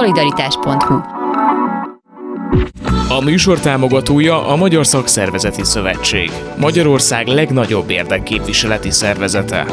szolidaritás.hu A műsor támogatója a Magyar Szakszervezeti Szövetség, Magyarország legnagyobb érdekképviseleti szervezete.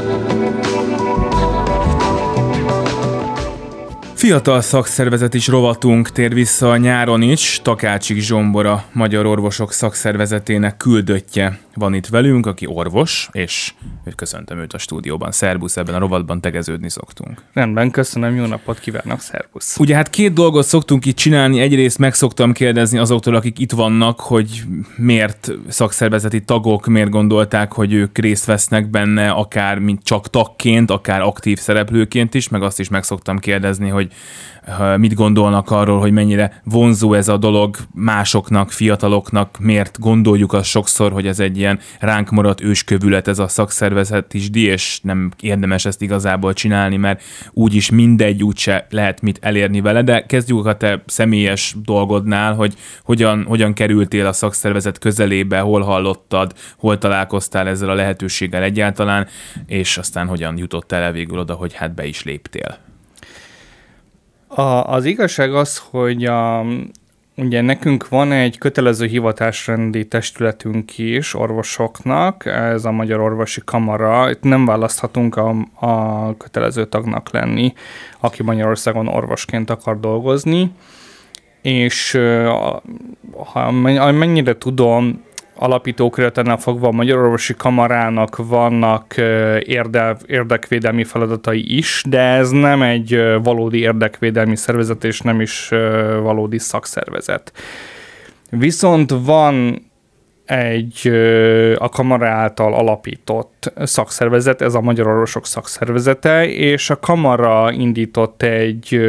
Fiatal szakszervezet is rovatunk tér vissza a nyáron is. Takácsik Zsombora, Magyar Orvosok Szakszervezetének küldöttje van itt velünk, aki orvos, és köszöntöm őt a stúdióban. Szerbusz, ebben a rovatban tegeződni szoktunk. Rendben, köszönöm, jó napot kívánok, szervusz. Ugye hát két dolgot szoktunk itt csinálni. Egyrészt meg szoktam kérdezni azoktól, akik itt vannak, hogy miért szakszervezeti tagok, miért gondolták, hogy ők részt vesznek benne, akár mint csak tagként, akár aktív szereplőként is, meg azt is meg szoktam kérdezni, hogy mit gondolnak arról, hogy mennyire vonzó ez a dolog másoknak, fiataloknak, miért gondoljuk azt sokszor, hogy ez egy ilyen ránk maradt őskövület ez a szakszervezet is, és nem érdemes ezt igazából csinálni, mert úgyis mindegy, úgyse lehet mit elérni vele, de kezdjük a te személyes dolgodnál, hogy hogyan, hogyan kerültél a szakszervezet közelébe, hol hallottad, hol találkoztál ezzel a lehetőséggel egyáltalán, és aztán hogyan jutottál el végül oda, hogy hát be is léptél. A, az igazság az, hogy a, ugye nekünk van egy kötelező hivatásrendi testületünk is orvosoknak, ez a Magyar Orvosi Kamara, itt nem választhatunk a, a kötelező tagnak lenni, aki Magyarországon orvosként akar dolgozni, és ha mennyire tudom, alapítókörletennel fogva a Magyar Orvosi Kamarának vannak érde, érdekvédelmi feladatai is, de ez nem egy valódi érdekvédelmi szervezet, és nem is valódi szakszervezet. Viszont van egy a kamara által alapított szakszervezet, ez a Magyar Orvosok Szakszervezete, és a kamara indított egy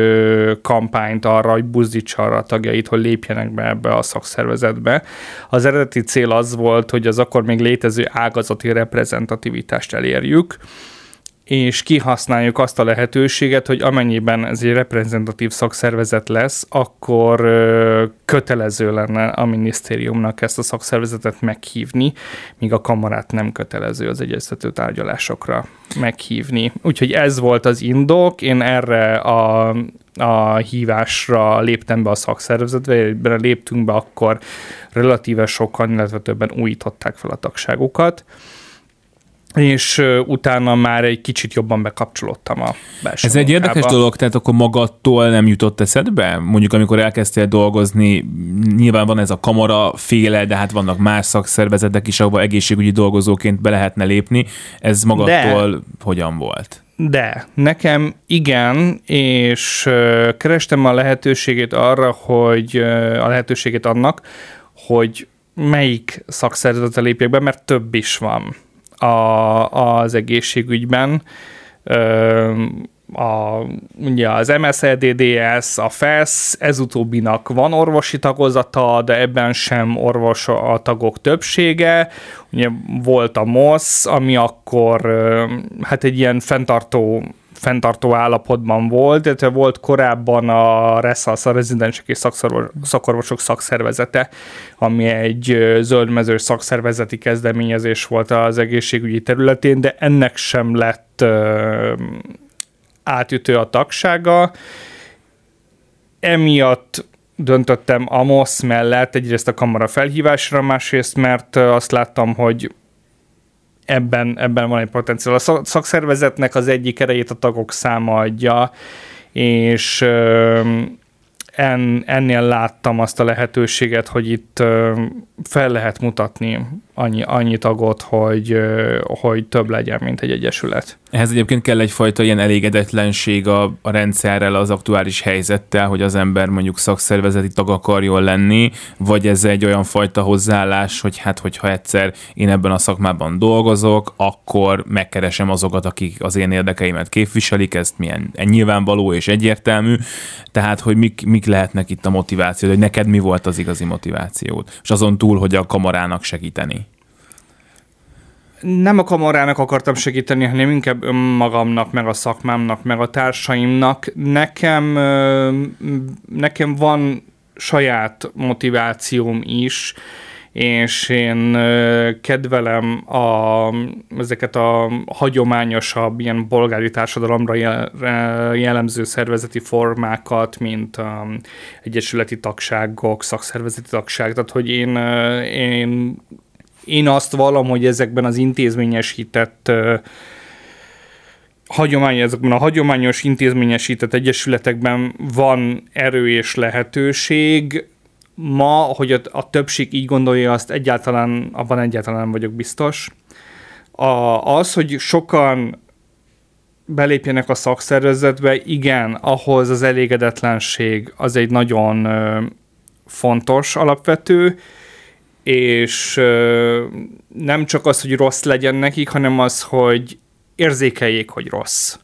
kampányt arra, hogy buzdítsa arra a tagjait, hogy lépjenek be ebbe a szakszervezetbe. Az eredeti cél az volt, hogy az akkor még létező ágazati reprezentativitást elérjük, és kihasználjuk azt a lehetőséget, hogy amennyiben ez egy reprezentatív szakszervezet lesz, akkor kötelező lenne a minisztériumnak ezt a szakszervezetet meghívni, míg a kamarát nem kötelező az egyeztető tárgyalásokra meghívni. Úgyhogy ez volt az indok, én erre a a hívásra léptem be a szakszervezetbe, léptünk be, akkor relatíve sokan, illetve többen újították fel a tagságukat és utána már egy kicsit jobban bekapcsolódtam a belső Ez egy érdekes dolog, tehát akkor magadtól nem jutott eszedbe? Mondjuk amikor elkezdtél dolgozni, nyilván van ez a kamara féle, de hát vannak más szakszervezetek is, ahova egészségügyi dolgozóként be lehetne lépni. Ez magadtól de, hogyan volt? De, nekem igen, és kerestem a lehetőségét arra, hogy a lehetőségét annak, hogy melyik szakszervezete lépjek be, mert több is van a, az egészségügyben. A, ugye az MSZDDS, a FESZ, ez utóbbinak van orvosi tagozata, de ebben sem orvos a tagok többsége. Ugye volt a MOSZ, ami akkor hát egy ilyen fenntartó fenntartó állapotban volt, illetve volt korábban a RESZASZ, a rezidensek és szakorvosok szakszervezete, ami egy zöldmezős szakszervezeti kezdeményezés volt az egészségügyi területén, de ennek sem lett átütő a tagsága. Emiatt döntöttem a MOSZ mellett, egyrészt a kamara felhívásra, másrészt mert azt láttam, hogy ebben, ebben van egy potenciál. A szakszervezetnek az egyik erejét a tagok száma adja, és en, ennél láttam azt a lehetőséget, hogy itt fel lehet mutatni annyi, annyi tagot, hogy, hogy több legyen, mint egy egyesület. Ehhez egyébként kell egyfajta ilyen elégedetlenség a, a rendszerrel, az aktuális helyzettel, hogy az ember mondjuk szakszervezeti tag akarjon lenni, vagy ez egy olyan fajta hozzáállás, hogy hát hogyha egyszer én ebben a szakmában dolgozok, akkor megkeresem azokat, akik az én érdekeimet képviselik, ezt milyen nyilvánvaló és egyértelmű, tehát hogy mik, mik lehetnek itt a motiváció, hogy neked mi volt az igazi motivációd, és azon túl, hogy a kamarának segíteni nem a kamarának akartam segíteni, hanem inkább önmagamnak, meg a szakmámnak, meg a társaimnak. Nekem, nekem van saját motivációm is, és én kedvelem a, ezeket a hagyományosabb, ilyen bolgári társadalomra jellemző szervezeti formákat, mint a egyesületi tagságok, szakszervezeti tagság, tehát hogy én, én, én azt vallom, hogy ezekben az intézményesített hagyomány, ezekben a hagyományos intézményesített egyesületekben van erő és lehetőség. Ma, hogy a, a többség így gondolja, azt egyáltalán, abban egyáltalán nem vagyok biztos. A, az, hogy sokan belépjenek a szakszervezetbe, igen, ahhoz az elégedetlenség az egy nagyon ö, fontos, alapvető, és nem csak az, hogy rossz legyen nekik, hanem az, hogy érzékeljék, hogy rossz.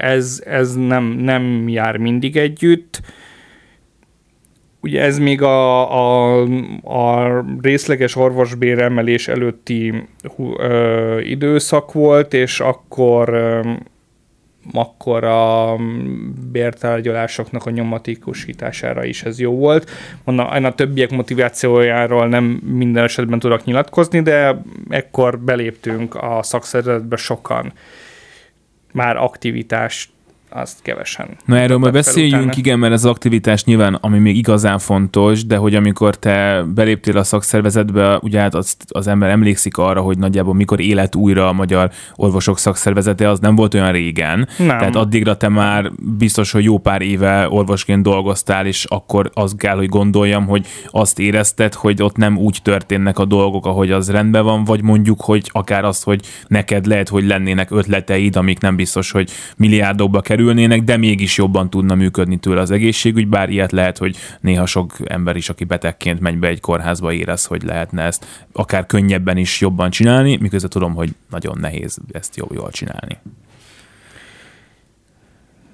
Ez, ez nem, nem jár mindig együtt. Ugye ez még a, a, a részleges orvosbér emelés előtti hú, ö, időszak volt, és akkor ö, akkor a bértárgyalásoknak a nyomatikusítására is ez jó volt. Mondom, a többiek motivációjáról nem minden esetben tudok nyilatkozni, de ekkor beléptünk a szakszervezetbe sokan már aktivitást azt kevesen. Na erről majd beszéljünk, utána. igen, mert ez az aktivitás nyilván, ami még igazán fontos, de hogy amikor te beléptél a szakszervezetbe, ugye hát az, az ember emlékszik arra, hogy nagyjából mikor élet újra a Magyar Orvosok Szakszervezete, az nem volt olyan régen. Nem. Tehát addigra te már biztos, hogy jó pár éve orvosként dolgoztál, és akkor azt kell, hogy gondoljam, hogy azt érezted, hogy ott nem úgy történnek a dolgok, ahogy az rendben van, vagy mondjuk, hogy akár az, hogy neked lehet, hogy lennének ötleteid, amik nem biztos, hogy milliárdokba kerül kerülnének, de mégis jobban tudna működni tőle az egészségügy, bár ilyet lehet, hogy néha sok ember is, aki betegként megy be egy kórházba, érez, hogy lehetne ezt akár könnyebben is jobban csinálni, miközben tudom, hogy nagyon nehéz ezt jól, jól csinálni.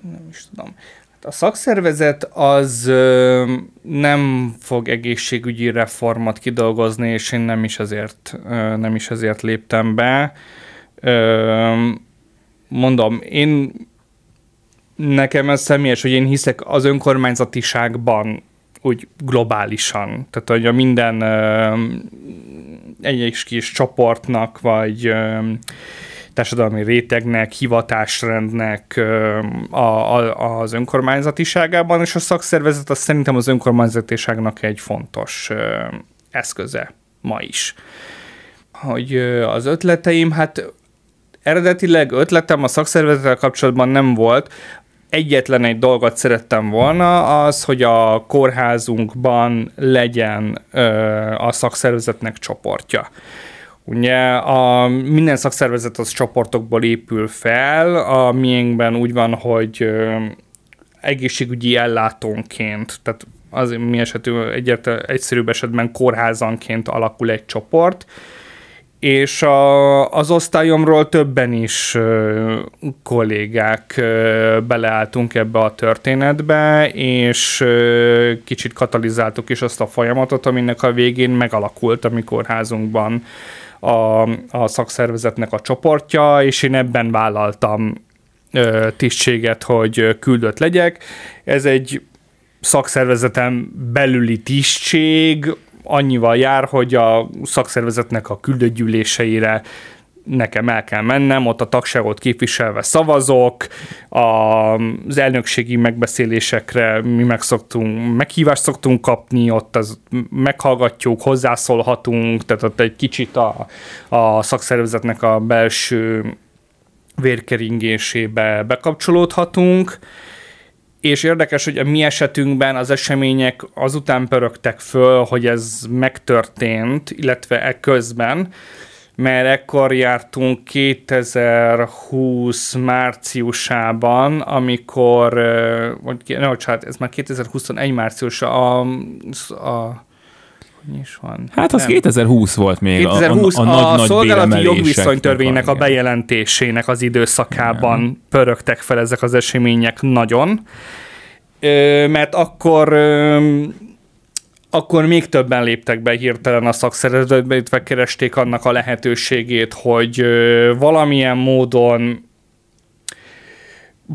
Nem is tudom. Hát a szakszervezet az ö, nem fog egészségügyi reformat kidolgozni, és én nem is azért, ö, nem is azért léptem be. Ö, mondom, én nekem ez személyes, hogy én hiszek az önkormányzatiságban úgy globálisan. Tehát, hogy a minden egy kis csoportnak, vagy társadalmi rétegnek, hivatásrendnek a, a, az önkormányzatiságában, és a szakszervezet az szerintem az önkormányzatiságnak egy fontos eszköze ma is. Hogy az ötleteim, hát eredetileg ötletem a szakszervezettel kapcsolatban nem volt, egyetlen egy dolgot szerettem volna, az, hogy a kórházunkban legyen ö, a szakszervezetnek csoportja. Ugye a, minden szakszervezet az csoportokból épül fel, a miénkben úgy van, hogy ö, egészségügyi ellátónként, tehát az mi esetű egyetlen egyszerűbb esetben kórházanként alakul egy csoport, és a, az osztályomról többen is ö, kollégák beleálltunk ebbe a történetbe, és kicsit katalizáltuk is azt a folyamatot, aminek a végén megalakult a mi kórházunkban a, a szakszervezetnek a csoportja, és én ebben vállaltam ö, tisztséget, hogy küldött legyek. Ez egy szakszervezetem belüli tisztség, annyival jár, hogy a szakszervezetnek a küldőgyűléseire nekem el kell mennem, ott a tagságot képviselve szavazok, az elnökségi megbeszélésekre mi megszoktunk, meghívást szoktunk kapni, ott az meghallgatjuk, hozzászólhatunk, tehát ott egy kicsit a, a szakszervezetnek a belső vérkeringésébe bekapcsolódhatunk, és érdekes, hogy a mi esetünkben az események azután pörögtek föl, hogy ez megtörtént, illetve e közben, mert ekkor jártunk 2020 márciusában, amikor, vagy, no, hát ez már 2021 március, a, a is van? Hát az nem. 2020 volt még 2020 a, a, a, a, nagy, a szolgálati jogviszonytörvénynek a bejelentésének az időszakában nem. pörögtek fel ezek az események nagyon, ö, mert akkor ö, akkor még többen léptek be hirtelen a szakszervezetbe, keresték annak a lehetőségét, hogy ö, valamilyen módon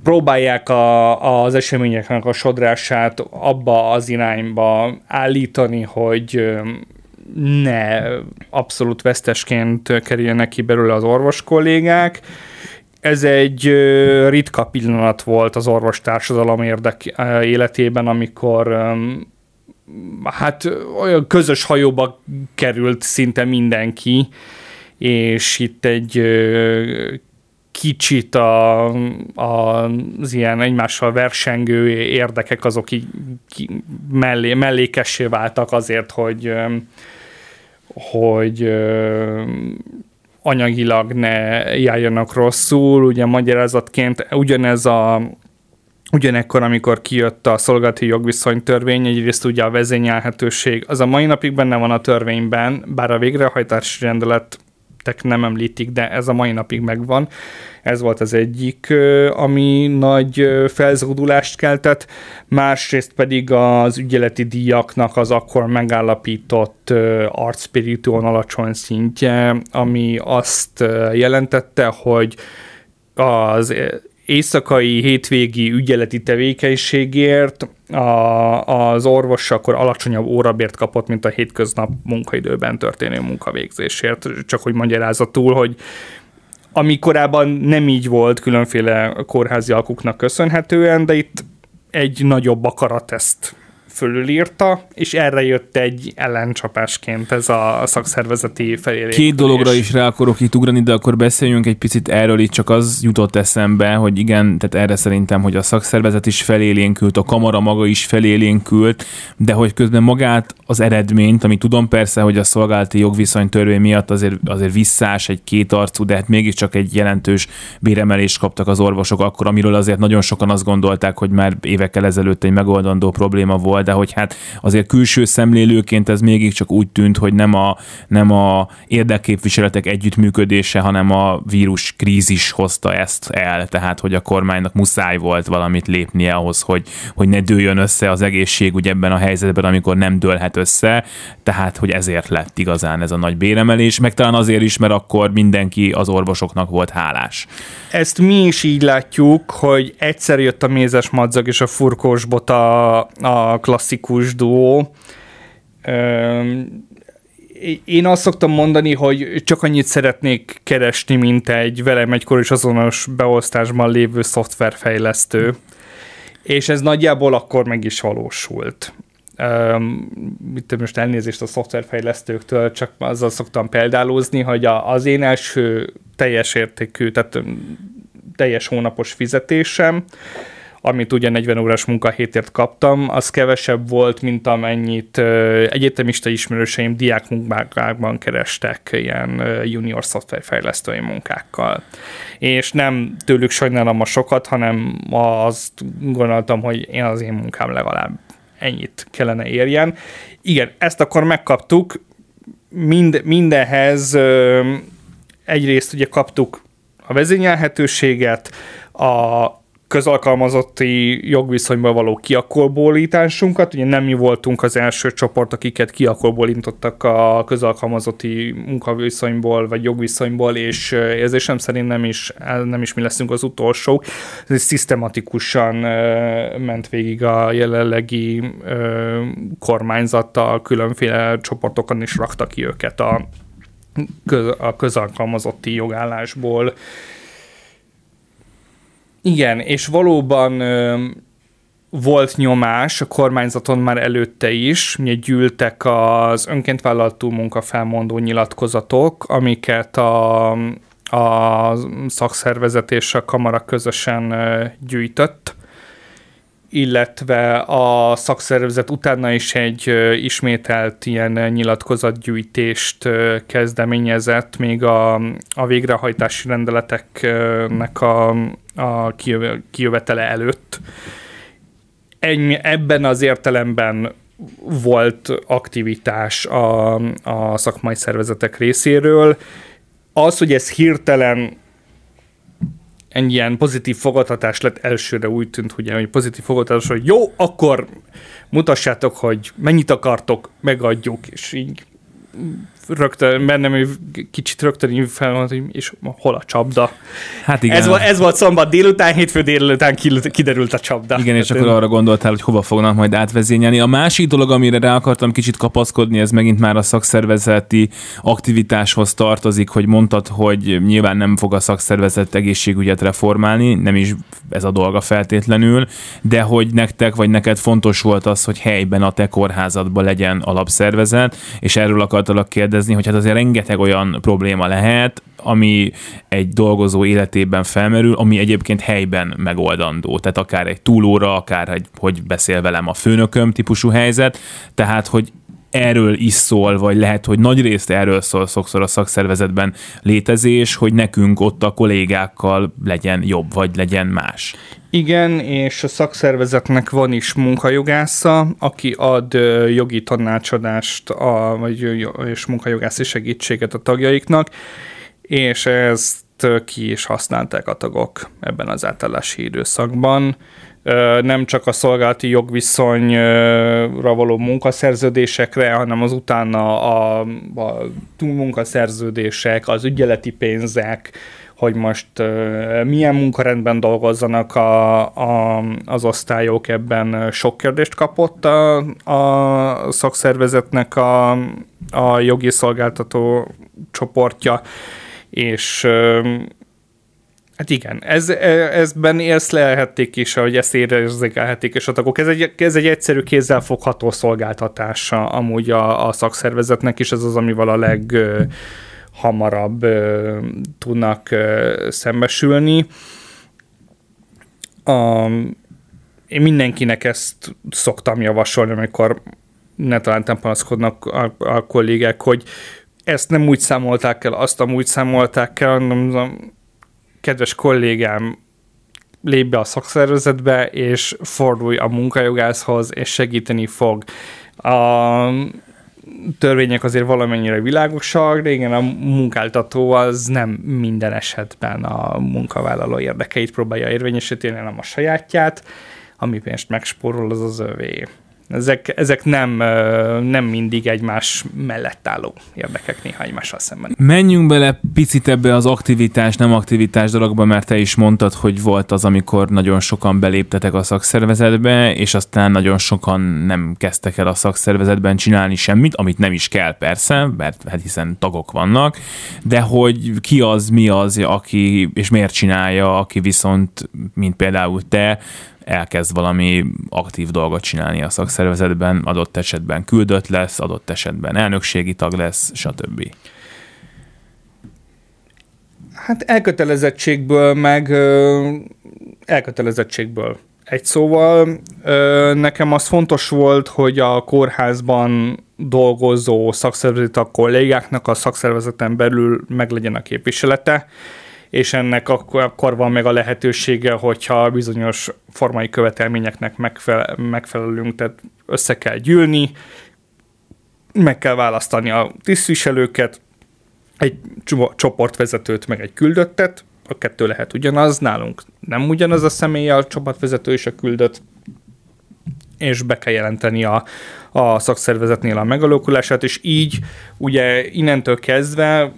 próbálják a, az eseményeknek a sodrását abba az irányba állítani, hogy ne abszolút vesztesként kerüljenek ki belőle az orvos kollégák. Ez egy ritka pillanat volt az orvostársadalom érdek életében, amikor hát olyan közös hajóba került szinte mindenki, és itt egy kicsit a, a, az ilyen egymással versengő érdekek azok így mellé, mellékessé váltak azért, hogy hogy anyagilag ne járjanak rosszul. Ugye magyarázatként ugyanez a Ugyanekkor, amikor kijött a szolgálati jogviszonytörvény, egyrészt ugye a vezényelhetőség, az a mai napig benne van a törvényben, bár a végrehajtási rendelet nem említik, de ez a mai napig megvan. Ez volt az egyik, ami nagy felzódulást keltett, másrészt pedig az ügyeleti díjaknak az akkor megállapított arcspirituon alacsony szintje, ami azt jelentette, hogy az éjszakai, hétvégi ügyeleti tevékenységért a, az orvos akkor alacsonyabb órabért kapott, mint a hétköznap munkaidőben történő munkavégzésért. Csak hogy magyarázatul, hogy ami korábban nem így volt különféle kórházi alkuknak köszönhetően, de itt egy nagyobb akarateszt fölülírta, és erre jött egy ellencsapásként ez a szakszervezeti felérés. Két dologra is rá akarok itt ugrani, de akkor beszéljünk egy picit erről, itt csak az jutott eszembe, hogy igen, tehát erre szerintem, hogy a szakszervezet is felélénkült, a kamara maga is felélénkült, de hogy közben magát az eredményt, ami tudom persze, hogy a szolgálati jogviszony törvény miatt azért, azért visszás, egy két arcú, de hát mégiscsak egy jelentős béremelést kaptak az orvosok akkor, amiről azért nagyon sokan azt gondolták, hogy már évekkel ezelőtt egy megoldandó probléma volt, de hogy hát azért külső szemlélőként ez mégiscsak úgy tűnt, hogy nem a, nem a érdekképviseletek együttműködése, hanem a vírus krízis hozta ezt el, tehát hogy a kormánynak muszáj volt valamit lépnie ahhoz, hogy, hogy ne dőljön össze az egészségügy ebben a helyzetben, amikor nem dőlhet össze, tehát hogy ezért lett igazán ez a nagy béremelés, meg talán azért is, mert akkor mindenki az orvosoknak volt hálás. Ezt mi is így látjuk, hogy egyszer jött a mézes madzag és a furkós bota a klasszikus duó. Én azt szoktam mondani, hogy csak annyit szeretnék keresni, mint egy velem egykor is azonos beosztásban lévő szoftverfejlesztő. És ez nagyjából akkor meg is valósult. Mit most elnézést a szoftverfejlesztőktől, csak azzal szoktam példálózni, hogy a, az én első teljes értékű, tehát teljes hónapos fizetésem, amit ugye 40 órás munkahétért kaptam, az kevesebb volt, mint amennyit egyetemista ismerőseim diák munkákban kerestek ilyen junior szoftverfejlesztői munkákkal. És nem tőlük sajnálom a sokat, hanem azt gondoltam, hogy én az én munkám legalább ennyit kellene érjen. Igen, ezt akkor megkaptuk, Mind, mindenhez egyrészt ugye kaptuk a vezényelhetőséget, a közalkalmazotti jogviszonyban való kiakolbólításunkat. Ugye nem mi voltunk az első csoport, akiket kiakolbólítottak a közalkalmazotti munkaviszonyból vagy jogviszonyból, és érzésem szerint nem is, nem is mi leszünk az utolsó. Ez szisztematikusan ment végig a jelenlegi kormányzattal, különféle csoportokon is rakta ki őket a, a közalkalmazotti jogállásból igen, és valóban ö, volt nyomás a kormányzaton már előtte is, ugye gyűltek az önként vállaltó munkafelmondó nyilatkozatok, amiket a, a szakszervezet és a kamara közösen gyűjtött, illetve a szakszervezet utána is egy ismételt ilyen nyilatkozatgyűjtést kezdeményezett, még a, a végrehajtási rendeleteknek a a kijövetele előtt. Ennyi, ebben az értelemben volt aktivitás a, a szakmai szervezetek részéről. Az, hogy ez hirtelen egy ilyen pozitív fogadhatás lett elsőre úgy tűnt, hogy, hogy pozitív fogadhatás, hogy jó, akkor mutassátok, hogy mennyit akartok, megadjuk, és így rögtön, bennem kicsit rögtön így fel, hogy és hol a csapda. Hát igen. Ez, volt, ez volt szombat délután, hétfő délután kiderült a csapda. Igen, és akkor arra gondoltál, hogy hova fognak majd átvezényelni. A másik dolog, amire rá akartam kicsit kapaszkodni, ez megint már a szakszervezeti aktivitáshoz tartozik, hogy mondtad, hogy nyilván nem fog a szakszervezet egészségügyet reformálni, nem is ez a dolga feltétlenül, de hogy nektek vagy neked fontos volt az, hogy helyben a te kórházadban legyen alapszervezet, és erről akartalak kérdezni, hogy hát azért rengeteg olyan probléma lehet, ami egy dolgozó életében felmerül, ami egyébként helyben megoldandó. Tehát akár egy túlóra, akár egy, hogy beszél velem a főnököm típusú helyzet, tehát hogy erről is szól, vagy lehet, hogy nagy részt erről szól sokszor a szakszervezetben létezés, hogy nekünk ott a kollégákkal legyen jobb, vagy legyen más. Igen, és a szakszervezetnek van is munkajogásza, aki ad jogi tanácsadást, a, vagy és munkajogászi segítséget a tagjaiknak, és ezt ki is használták a tagok ebben az átállási időszakban. Nem csak a szolgálati jogviszonyra való munkaszerződésekre, hanem az utána a, a túlmunkaszerződések, az ügyeleti pénzek, hogy most milyen munkarendben dolgozzanak a, a, az osztályok, ebben sok kérdést kapott a, a szakszervezetnek a, a jogi szolgáltató csoportja, és Hát igen, ez, ezben érzlelhették is, hogy ezt érzékelhették is a tagok. Ez egy, ez egy egyszerű kézzelfogható szolgáltatása amúgy a, a szakszervezetnek is, ez az, amivel a leghamarabb tudnak szembesülni. A, én mindenkinek ezt szoktam javasolni, amikor ne talán panaszkodnak a, a kollégák, hogy ezt nem úgy számolták el, azt nem úgy számolták el, hanem kedves kollégám, lép be a szakszervezetbe, és fordulj a munkajogászhoz, és segíteni fog. A törvények azért valamennyire világosak, de igen, a munkáltató az nem minden esetben a munkavállaló érdekeit próbálja érvényesíteni, hanem a sajátját, ami pénzt megspórol, az az övé. Ezek, ezek nem, nem mindig egymás mellett álló érdekek néha egymással szemben. Menjünk bele picit ebbe az aktivitás, nem aktivitás dologba, mert te is mondtad, hogy volt az, amikor nagyon sokan beléptetek a szakszervezetbe, és aztán nagyon sokan nem kezdtek el a szakszervezetben csinálni semmit, amit nem is kell persze, mert hát hiszen tagok vannak, de hogy ki az, mi az, aki, és miért csinálja, aki viszont, mint például te, elkezd valami aktív dolgot csinálni a szakszervezetben, adott esetben küldött lesz, adott esetben elnökségi tag lesz, stb. Hát elkötelezettségből, meg elkötelezettségből. Egy szóval nekem az fontos volt, hogy a kórházban dolgozó szakszervezeti kollégáknak a szakszervezeten belül meglegyen a képviselete, és ennek akkor, akkor van meg a lehetősége, hogyha bizonyos formai követelményeknek megfelel, megfelelünk, tehát össze kell gyűlni, meg kell választani a tisztviselőket, egy csoportvezetőt, meg egy küldöttet, a kettő lehet ugyanaz, nálunk nem ugyanaz a személy a csoportvezető és a küldött, és be kell jelenteni a, a szakszervezetnél a megalakulását, és így ugye innentől kezdve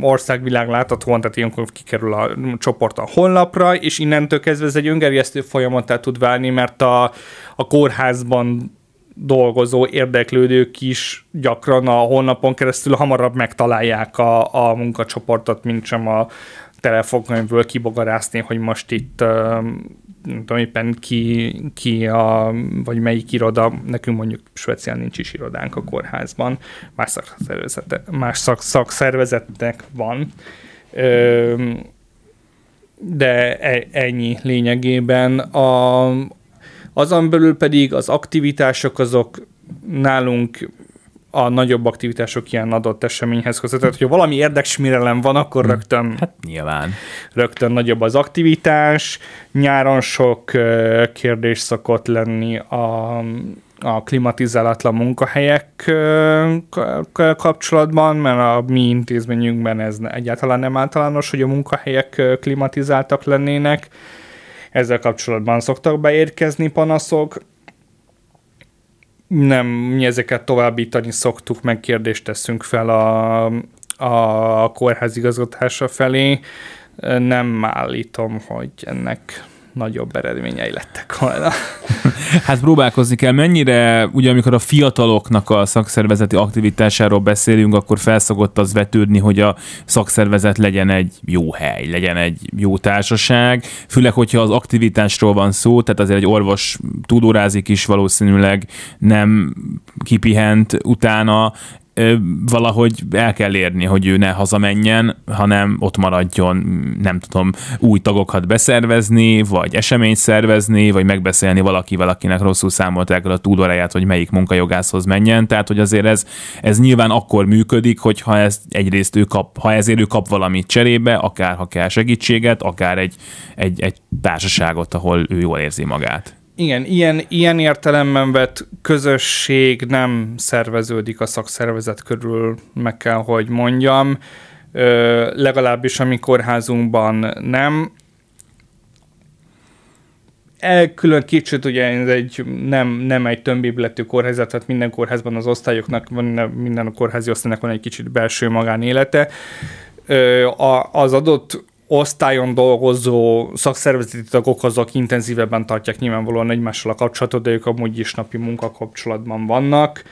országvilág láthatóan, tehát ilyenkor kikerül a csoport a honlapra, és innentől kezdve ez egy öngerjesztő folyamattá tud válni, mert a, a kórházban dolgozó érdeklődők is gyakran a honlapon keresztül hamarabb megtalálják a, a munkacsoportot, mint sem a telefonkönyvből kibogarászni, hogy most itt nem tudom éppen ki, ki a, vagy melyik iroda, nekünk mondjuk speciál nincs is irodánk a kórházban, más, szakszervezete, más szak, szakszervezetnek van, Ö, de e, ennyi lényegében. A, azon belül pedig az aktivitások azok nálunk a nagyobb aktivitások ilyen adott eseményhez kötött. Tehát, hogyha valami érdeksmirelem van, akkor hm. rögtön, hát nyilván. rögtön nagyobb az aktivitás. Nyáron sok kérdés szokott lenni a, a klimatizálatlan munkahelyek kapcsolatban, mert a mi intézményünkben ez egyáltalán nem általános, hogy a munkahelyek klimatizáltak lennének. Ezzel kapcsolatban szoktak beérkezni panaszok nem, mi ezeket továbbítani szoktuk, meg kérdést teszünk fel a, a kórház igazgatása felé. Nem állítom, hogy ennek nagyobb eredményei lettek volna. Hát próbálkozni kell. Mennyire, ugye amikor a fiataloknak a szakszervezeti aktivitásáról beszélünk, akkor felszokott az vetődni, hogy a szakszervezet legyen egy jó hely, legyen egy jó társaság. Főleg, hogyha az aktivitásról van szó, tehát azért egy orvos tudórázik is valószínűleg nem kipihent utána, valahogy el kell érni, hogy ő ne hazamenjen, hanem ott maradjon, nem tudom, új tagokat beszervezni, vagy eseményt szervezni, vagy megbeszélni valakivel, akinek rosszul számolták el a túlóráját, hogy melyik munkajogászhoz menjen. Tehát, hogy azért ez, ez nyilván akkor működik, hogyha ez egyrészt ő kap, ha ezért ő kap valamit cserébe, akár ha kell segítséget, akár egy, egy, egy társaságot, ahol ő jól érzi magát. Igen, ilyen, ilyen értelemben vett közösség nem szerveződik a szakszervezet körül, meg kell, hogy mondjam. Ö, legalábbis a mi kórházunkban nem. Elkülön kicsit, ugye ez egy, nem, nem egy tömbébletű kórházat, tehát minden kórházban az osztályoknak, minden a kórházi osztálynak van egy kicsit belső magánélete. Ö, a, az adott osztályon dolgozó szakszervezeti tagok azok intenzívebben tartják nyilvánvalóan egymással a kapcsolatot, de ők amúgy is napi munkakapcsolatban vannak.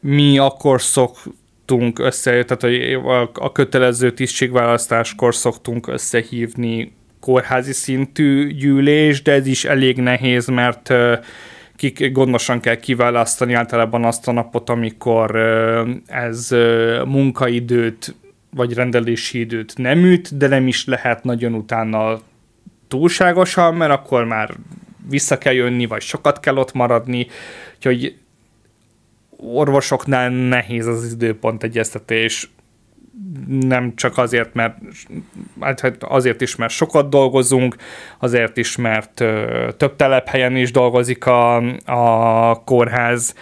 Mi akkor szoktunk össze, tehát a, kötelező tisztségválasztáskor szoktunk összehívni kórházi szintű gyűlés, de ez is elég nehéz, mert kik gondosan kell kiválasztani általában azt a napot, amikor ez munkaidőt vagy rendelési időt nem üt, de nem is lehet nagyon utána túlságosan, mert akkor már vissza kell jönni, vagy sokat kell ott maradni, úgyhogy orvosoknál nehéz az időpont egyeztetés, nem csak azért, mert hát azért is, mert sokat dolgozunk, azért is, mert több telephelyen is dolgozik a, a kórház,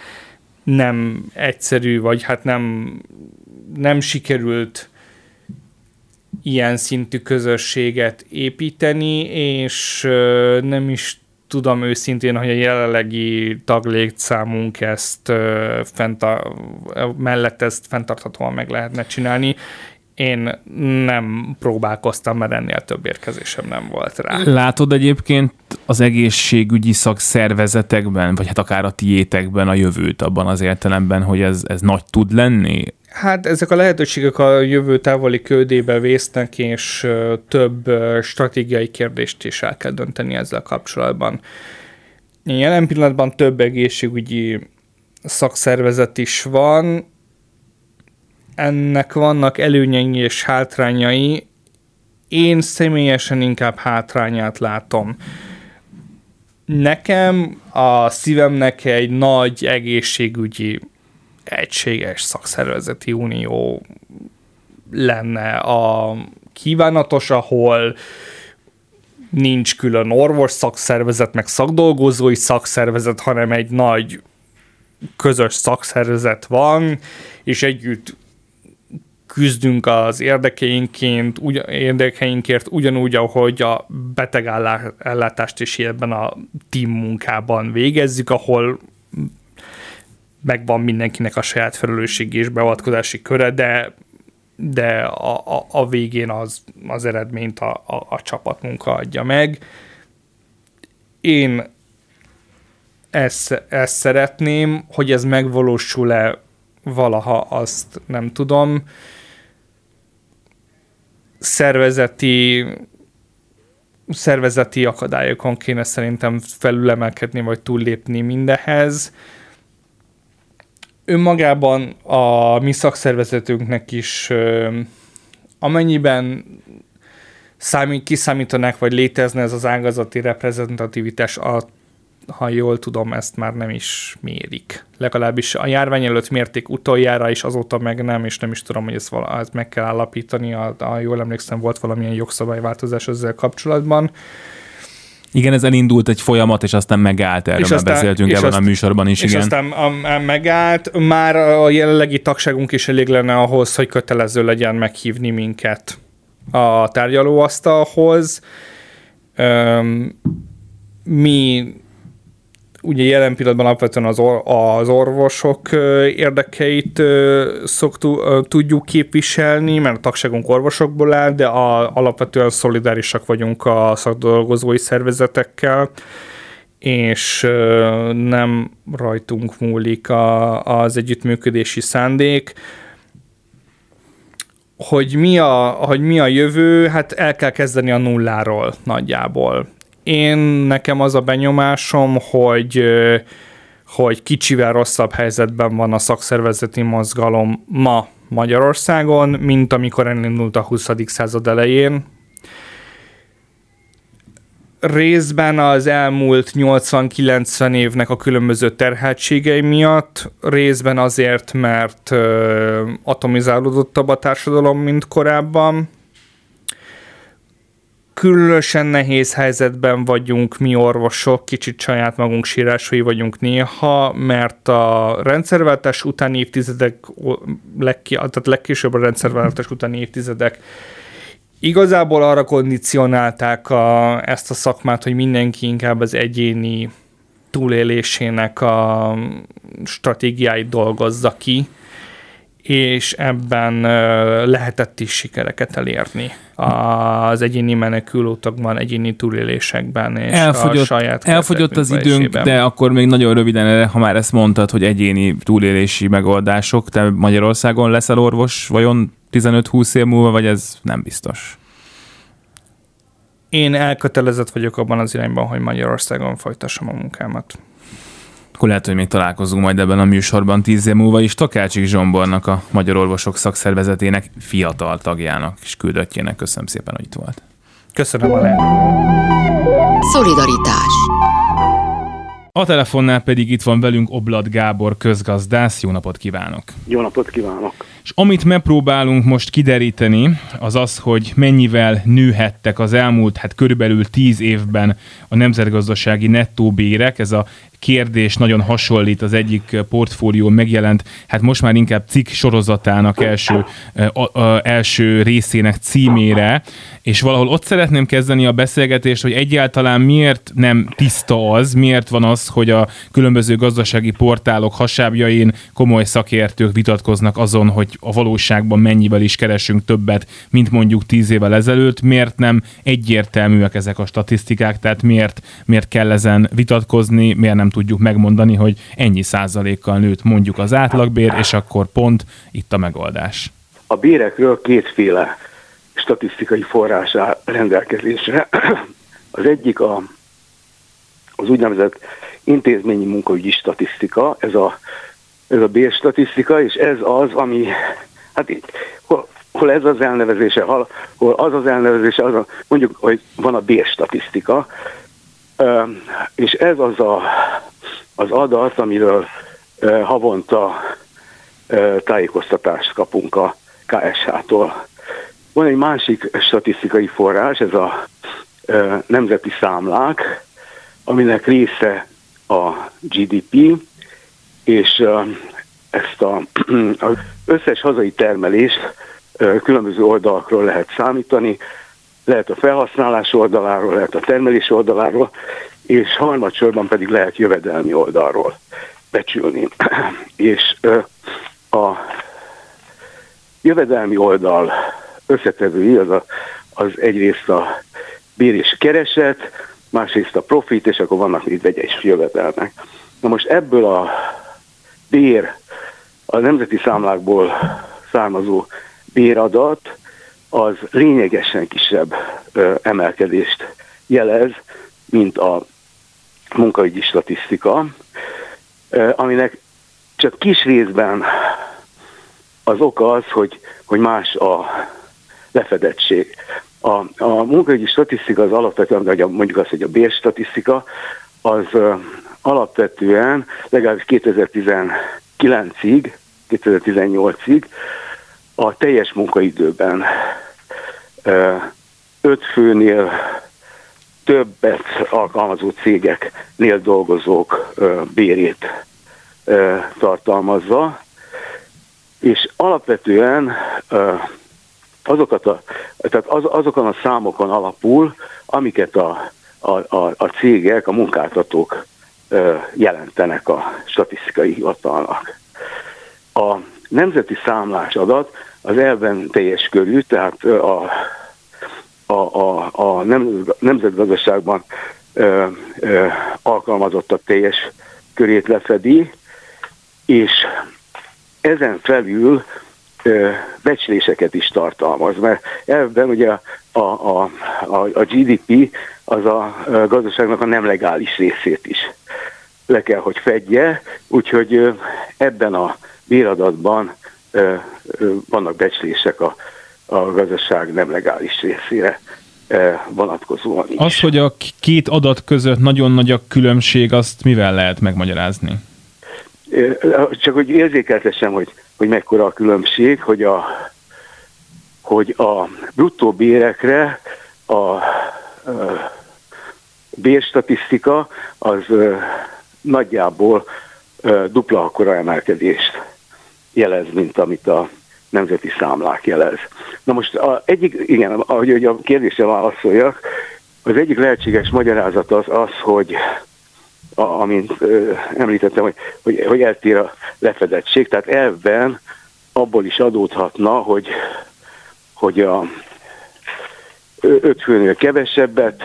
nem egyszerű, vagy hát nem, nem sikerült ilyen szintű közösséget építeni, és nem is tudom őszintén, hogy a jelenlegi taglétszámunk ezt fenta, mellett ezt fenntarthatóan meg lehetne csinálni. Én nem próbálkoztam, mert ennél több érkezésem nem volt rá. Látod egyébként az egészségügyi szakszervezetekben, vagy hát akár a tiétekben a jövőt abban az értelemben, hogy ez, ez nagy tud lenni? Hát ezek a lehetőségek a jövő távoli ködébe vésznek, és több stratégiai kérdést is el kell dönteni ezzel kapcsolatban. Jelen pillanatban több egészségügyi szakszervezet is van, ennek vannak előnyei és hátrányai. Én személyesen inkább hátrányát látom. Nekem a szívemnek egy nagy egészségügyi egységes szakszervezeti unió lenne a kívánatos, ahol nincs külön orvos szakszervezet, meg szakdolgozói szakszervezet, hanem egy nagy közös szakszervezet van, és együtt küzdünk az érdekeinként, ugy, érdekeinkért ugyanúgy, ahogy a betegellátást is ebben a team munkában végezzük, ahol megvan mindenkinek a saját felelősségi és beavatkozási köre, de de a, a, a végén az, az eredményt a, a, a csapatmunka adja meg. Én ezt, ezt szeretném, hogy ez megvalósul-e valaha, azt nem tudom. Szervezeti szervezeti akadályokon kéne szerintem felülemelkedni, vagy túllépni mindehez. Önmagában a mi szakszervezetünknek is amennyiben számít, kiszámítanák, vagy létezne ez az ágazati reprezentativitás, a, ha jól tudom, ezt már nem is mérik. Legalábbis a járvány előtt mérték utoljára, és azóta meg nem, és nem is tudom, hogy ezt, vala, ezt meg kell állapítani. A, a, jól emlékszem, volt valamilyen jogszabályváltozás ezzel kapcsolatban. Igen, ez elindult egy folyamat, és aztán megállt, erről és már aztán, beszéltünk ebben a műsorban is, és igen. aztán a, a megállt, már a jelenlegi tagságunk is elég lenne ahhoz, hogy kötelező legyen meghívni minket a tárgyalóasztalhoz. Um, mi ugye jelen pillanatban alapvetően az, or, az orvosok érdekeit szoktu, tudjuk képviselni, mert a tagságunk orvosokból áll, de a, alapvetően szolidárisak vagyunk a szakdolgozói szervezetekkel, és nem rajtunk múlik a, az együttműködési szándék. Hogy mi, a, hogy mi a jövő, hát el kell kezdeni a nulláról nagyjából én nekem az a benyomásom, hogy hogy kicsivel rosszabb helyzetben van a szakszervezeti mozgalom ma Magyarországon, mint amikor elindult a 20. század elején. Részben az elmúlt 80-90 évnek a különböző terheltségei miatt, részben azért, mert atomizálódottabb a társadalom, mint korábban, különösen nehéz helyzetben vagyunk mi orvosok, kicsit saját magunk sírásai vagyunk néha, mert a rendszerváltás utáni évtizedek, legki, tehát legkésőbb a rendszerváltás utáni évtizedek igazából arra kondicionálták a, ezt a szakmát, hogy mindenki inkább az egyéni túlélésének a stratégiáit dolgozza ki, és ebben lehetett is sikereket elérni. Az egyéni menekülőtakban, egyéni túlélésekben és elfogyott, a saját Elfogyott az időnk, de akkor még nagyon röviden, ha már ezt mondtad, hogy egyéni túlélési megoldások, te Magyarországon leszel orvos, vajon 15-20 év múlva, vagy ez nem biztos? Én elkötelezett vagyok abban az irányban, hogy Magyarországon folytassam a munkámat akkor lehet, hogy még találkozunk majd ebben a műsorban tíz év múlva is. Takácsik Zsombornak, a Magyar Orvosok Szakszervezetének fiatal tagjának és küldöttjének. Köszönöm szépen, hogy itt volt. Köszönöm a lehetőséget. Szolidaritás a telefonnál pedig itt van velünk Oblad Gábor közgazdász. Jó napot kívánok! Jó napot kívánok! És amit megpróbálunk most kideríteni, az az, hogy mennyivel nőhettek az elmúlt, hát körülbelül tíz évben a nemzetgazdasági nettó bérek. Ez a kérdés nagyon hasonlít az egyik portfólió megjelent, hát most már inkább cikk sorozatának első, a, a, első részének címére, és valahol ott szeretném kezdeni a beszélgetést, hogy egyáltalán miért nem tiszta az, miért van az, hogy a különböző gazdasági portálok hasábjain komoly szakértők vitatkoznak azon, hogy a valóságban mennyivel is keresünk többet, mint mondjuk tíz évvel ezelőtt, miért nem egyértelműek ezek a statisztikák, tehát miért, miért kell ezen vitatkozni, miért nem tudjuk megmondani, hogy ennyi százalékkal nőtt mondjuk az átlagbér, és akkor pont itt a megoldás. A bérekről kétféle statisztikai forrás áll rendelkezésre. Az egyik a, az úgynevezett intézményi munkaügyi statisztika, ez a, ez a bérstatisztika, és ez az, ami, hát így, hol, hol ez az elnevezése, hol az az elnevezése, az a, mondjuk, hogy van a bérstatisztika, és ez az a, az adat, amiről havonta tájékoztatást kapunk a KSH-tól. Van egy másik statisztikai forrás, ez a nemzeti számlák, aminek része a GDP, és ezt a, az összes hazai termelést különböző oldalakról lehet számítani, lehet a felhasználás oldaláról, lehet a termelés oldaláról, és harmadsorban pedig lehet jövedelmi oldalról becsülni. és a jövedelmi oldal összetevői az, a, az egyrészt a bér és kereset, másrészt a profit, és akkor vannak még vegyes jövedelmek. Na most ebből a bér, a nemzeti számlákból származó béradat, az lényegesen kisebb emelkedést jelez, mint a munkaügyi statisztika, aminek csak kis részben az oka az, hogy, hogy más a lefedettség. A, a munkaügyi statisztika az alapvetően, vagy a, mondjuk azt, hogy a bérstatisztika, az ö, alapvetően legalábbis 2019-ig, 2018-ig a teljes munkaidőben öt főnél többet alkalmazó cégeknél dolgozók bérét tartalmazza, és alapvetően azokat a, tehát az, azokon a számokon alapul, amiket a, a, a, a cégek, a munkáltatók jelentenek a statisztikai hivatalnak. A nemzeti számlás adat az elven teljes körű, tehát a, a, a, a nemzetgazdaságban ö, ö, alkalmazottak teljes körét lefedi, és ezen felül ö, becsléseket is tartalmaz, mert ebben ugye a, a, a, a GDP az a gazdaságnak a nem legális részét is le kell, hogy fedje, úgyhogy ebben a béradatban vannak becslések a, a gazdaság nem legális részére vonatkozóan is. Az, hogy a két adat között nagyon nagy a különbség, azt mivel lehet megmagyarázni? Csak hogy érzékeltessem, hogy, hogy mekkora a különbség, hogy a, hogy a bruttó bérekre a, a bérstatisztika az nagyjából dupla akkora emelkedést jelez, mint amit a nemzeti számlák jelez. Na most a egyik, igen, ahogy a kérdésre válaszoljak, az egyik lehetséges magyarázat az az, hogy a, amint ö, említettem, hogy, hogy, hogy eltér a lefedettség, tehát elvben abból is adódhatna, hogy, hogy a öt főnél kevesebbet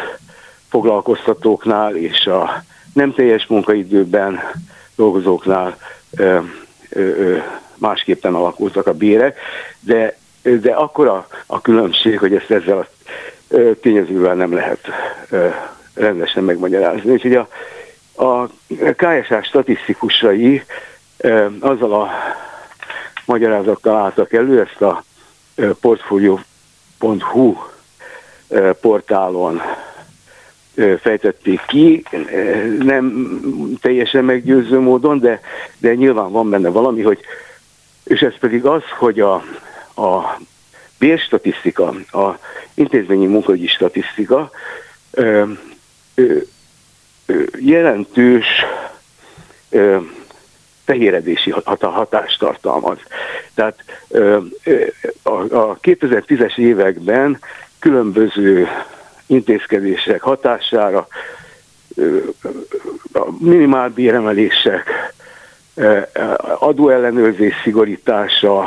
foglalkoztatóknál és a nem teljes munkaidőben dolgozóknál ö, ö, ö, másképpen alakultak a bérek, de, de akkor a, különbség, hogy ezt ezzel a tényezővel nem lehet rendesen megmagyarázni. Úgyhogy a, a KSA statisztikusai azzal a magyarázattal álltak elő, ezt a portfolio.hu portálon fejtették ki, nem teljesen meggyőző módon, de, de nyilván van benne valami, hogy és ez pedig az, hogy a, a bérstatisztika, a intézményi munkahogyi statisztika ö, ö, ö, jelentős ö, fehéredési hatást tartalmaz. Tehát ö, a, a 2010-es években különböző intézkedések hatására a minimálbéremelések, adóellenőrzés szigorítása,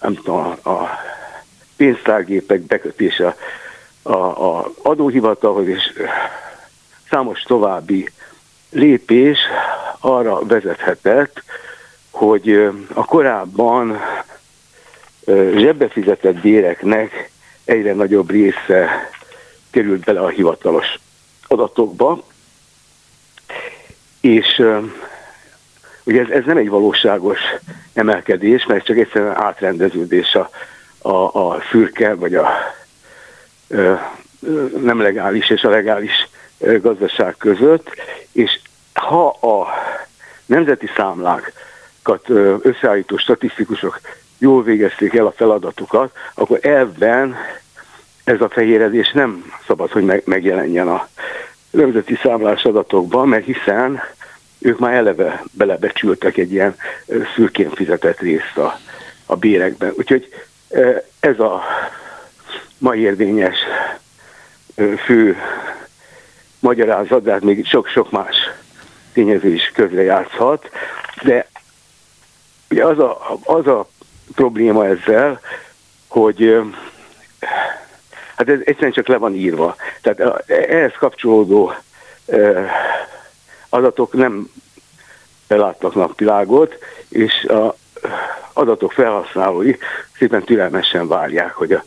nem tudom, a pénztárgépek bekötése a, a adóhivatalhoz és számos további lépés arra vezethetett, hogy a korábban zsebbe fizetett béreknek egyre nagyobb része került bele a hivatalos adatokba, és ugye ez, ez nem egy valóságos emelkedés, mert csak egyszerűen átrendeződés a, a, a fürke, vagy a ö, nem legális és a legális gazdaság között, és ha a nemzeti számlákat összeállító statisztikusok jól végezték el a feladatukat, akkor ebben ez a fehéredés nem szabad, hogy megjelenjen a nemzeti számlás adatokban, mert hiszen ők már eleve belebecsültek egy ilyen szürkén fizetett részt a, a bérekben. Úgyhogy ez a mai érvényes fő magyarázat, de hát még sok-sok más tényező is közrejátszhat, de ugye az a, az a probléma ezzel, hogy hát ez egyszerűen csak le van írva. Tehát ehhez kapcsolódó adatok nem látnak napvilágot, és a adatok felhasználói szépen türelmesen várják, hogy a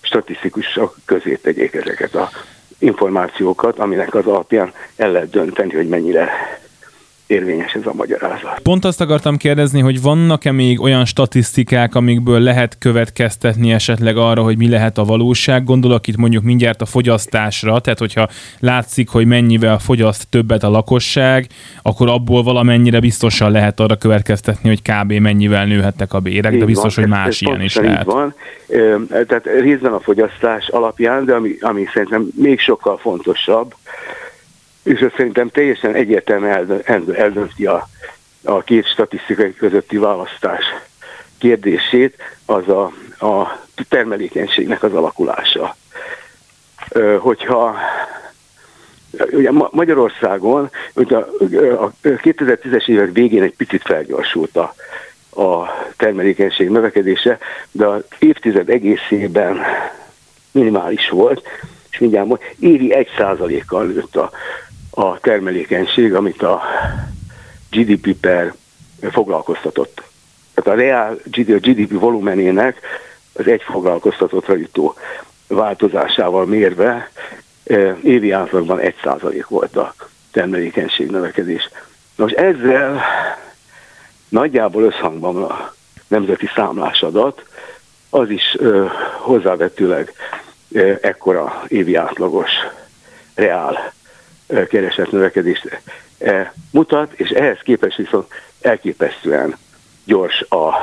statisztikusok közé tegyék ezeket a információkat, aminek az alapján el lehet dönteni, hogy mennyire érvényes ez a magyarázat. Pont azt akartam kérdezni, hogy vannak-e még olyan statisztikák, amikből lehet következtetni esetleg arra, hogy mi lehet a valóság? Gondolok itt mondjuk mindjárt a fogyasztásra, tehát hogyha látszik, hogy mennyivel fogyaszt többet a lakosság, akkor abból valamennyire biztosan lehet arra következtetni, hogy kb. mennyivel nőhettek a bérek, így de biztos, van, hogy más ez, ilyen is lehet. Van. Tehát részben a fogyasztás alapján, de ami, ami szerintem még sokkal fontosabb, és ez szerintem teljesen egyértelműen eldönti a, a két statisztikai közötti választás kérdését, az a, a termelékenységnek az alakulása. Hogyha ugye Magyarországon ugye a 2010-es évek végén egy picit felgyorsult a, a termelékenység növekedése, de az évtized egészében minimális volt, és mindjárt évi 1%-kal nőtt a, a termelékenység, amit a GDP per foglalkoztatott. Tehát a reál GDP volumenének az egy foglalkoztatottra jutó változásával mérve évi átlagban 1% volt a termelékenység növekedés. Most ezzel nagyjából összhangban a nemzeti számlásadat, az is ö, hozzávetőleg ö, ekkora évi átlagos reál keresett növekedést mutat, és ehhez képest viszont elképesztően gyors a,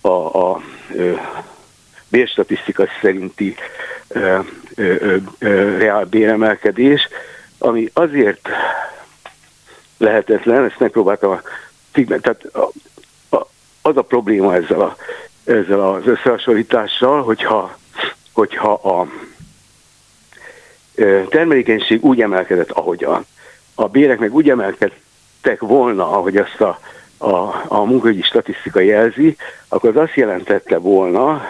a, a bérstatisztika szerinti ö, ö, ö, reál béremelkedés, ami azért lehetetlen, ezt megpróbáltam a cikkben, tehát a, a, az a probléma ezzel, a, ezzel az összehasonlítással, hogyha, hogyha a termelékenység úgy emelkedett, ahogyan, a bérek meg úgy emelkedtek volna, ahogy azt a, a, a munkaügyi statisztika jelzi, akkor az azt jelentette volna,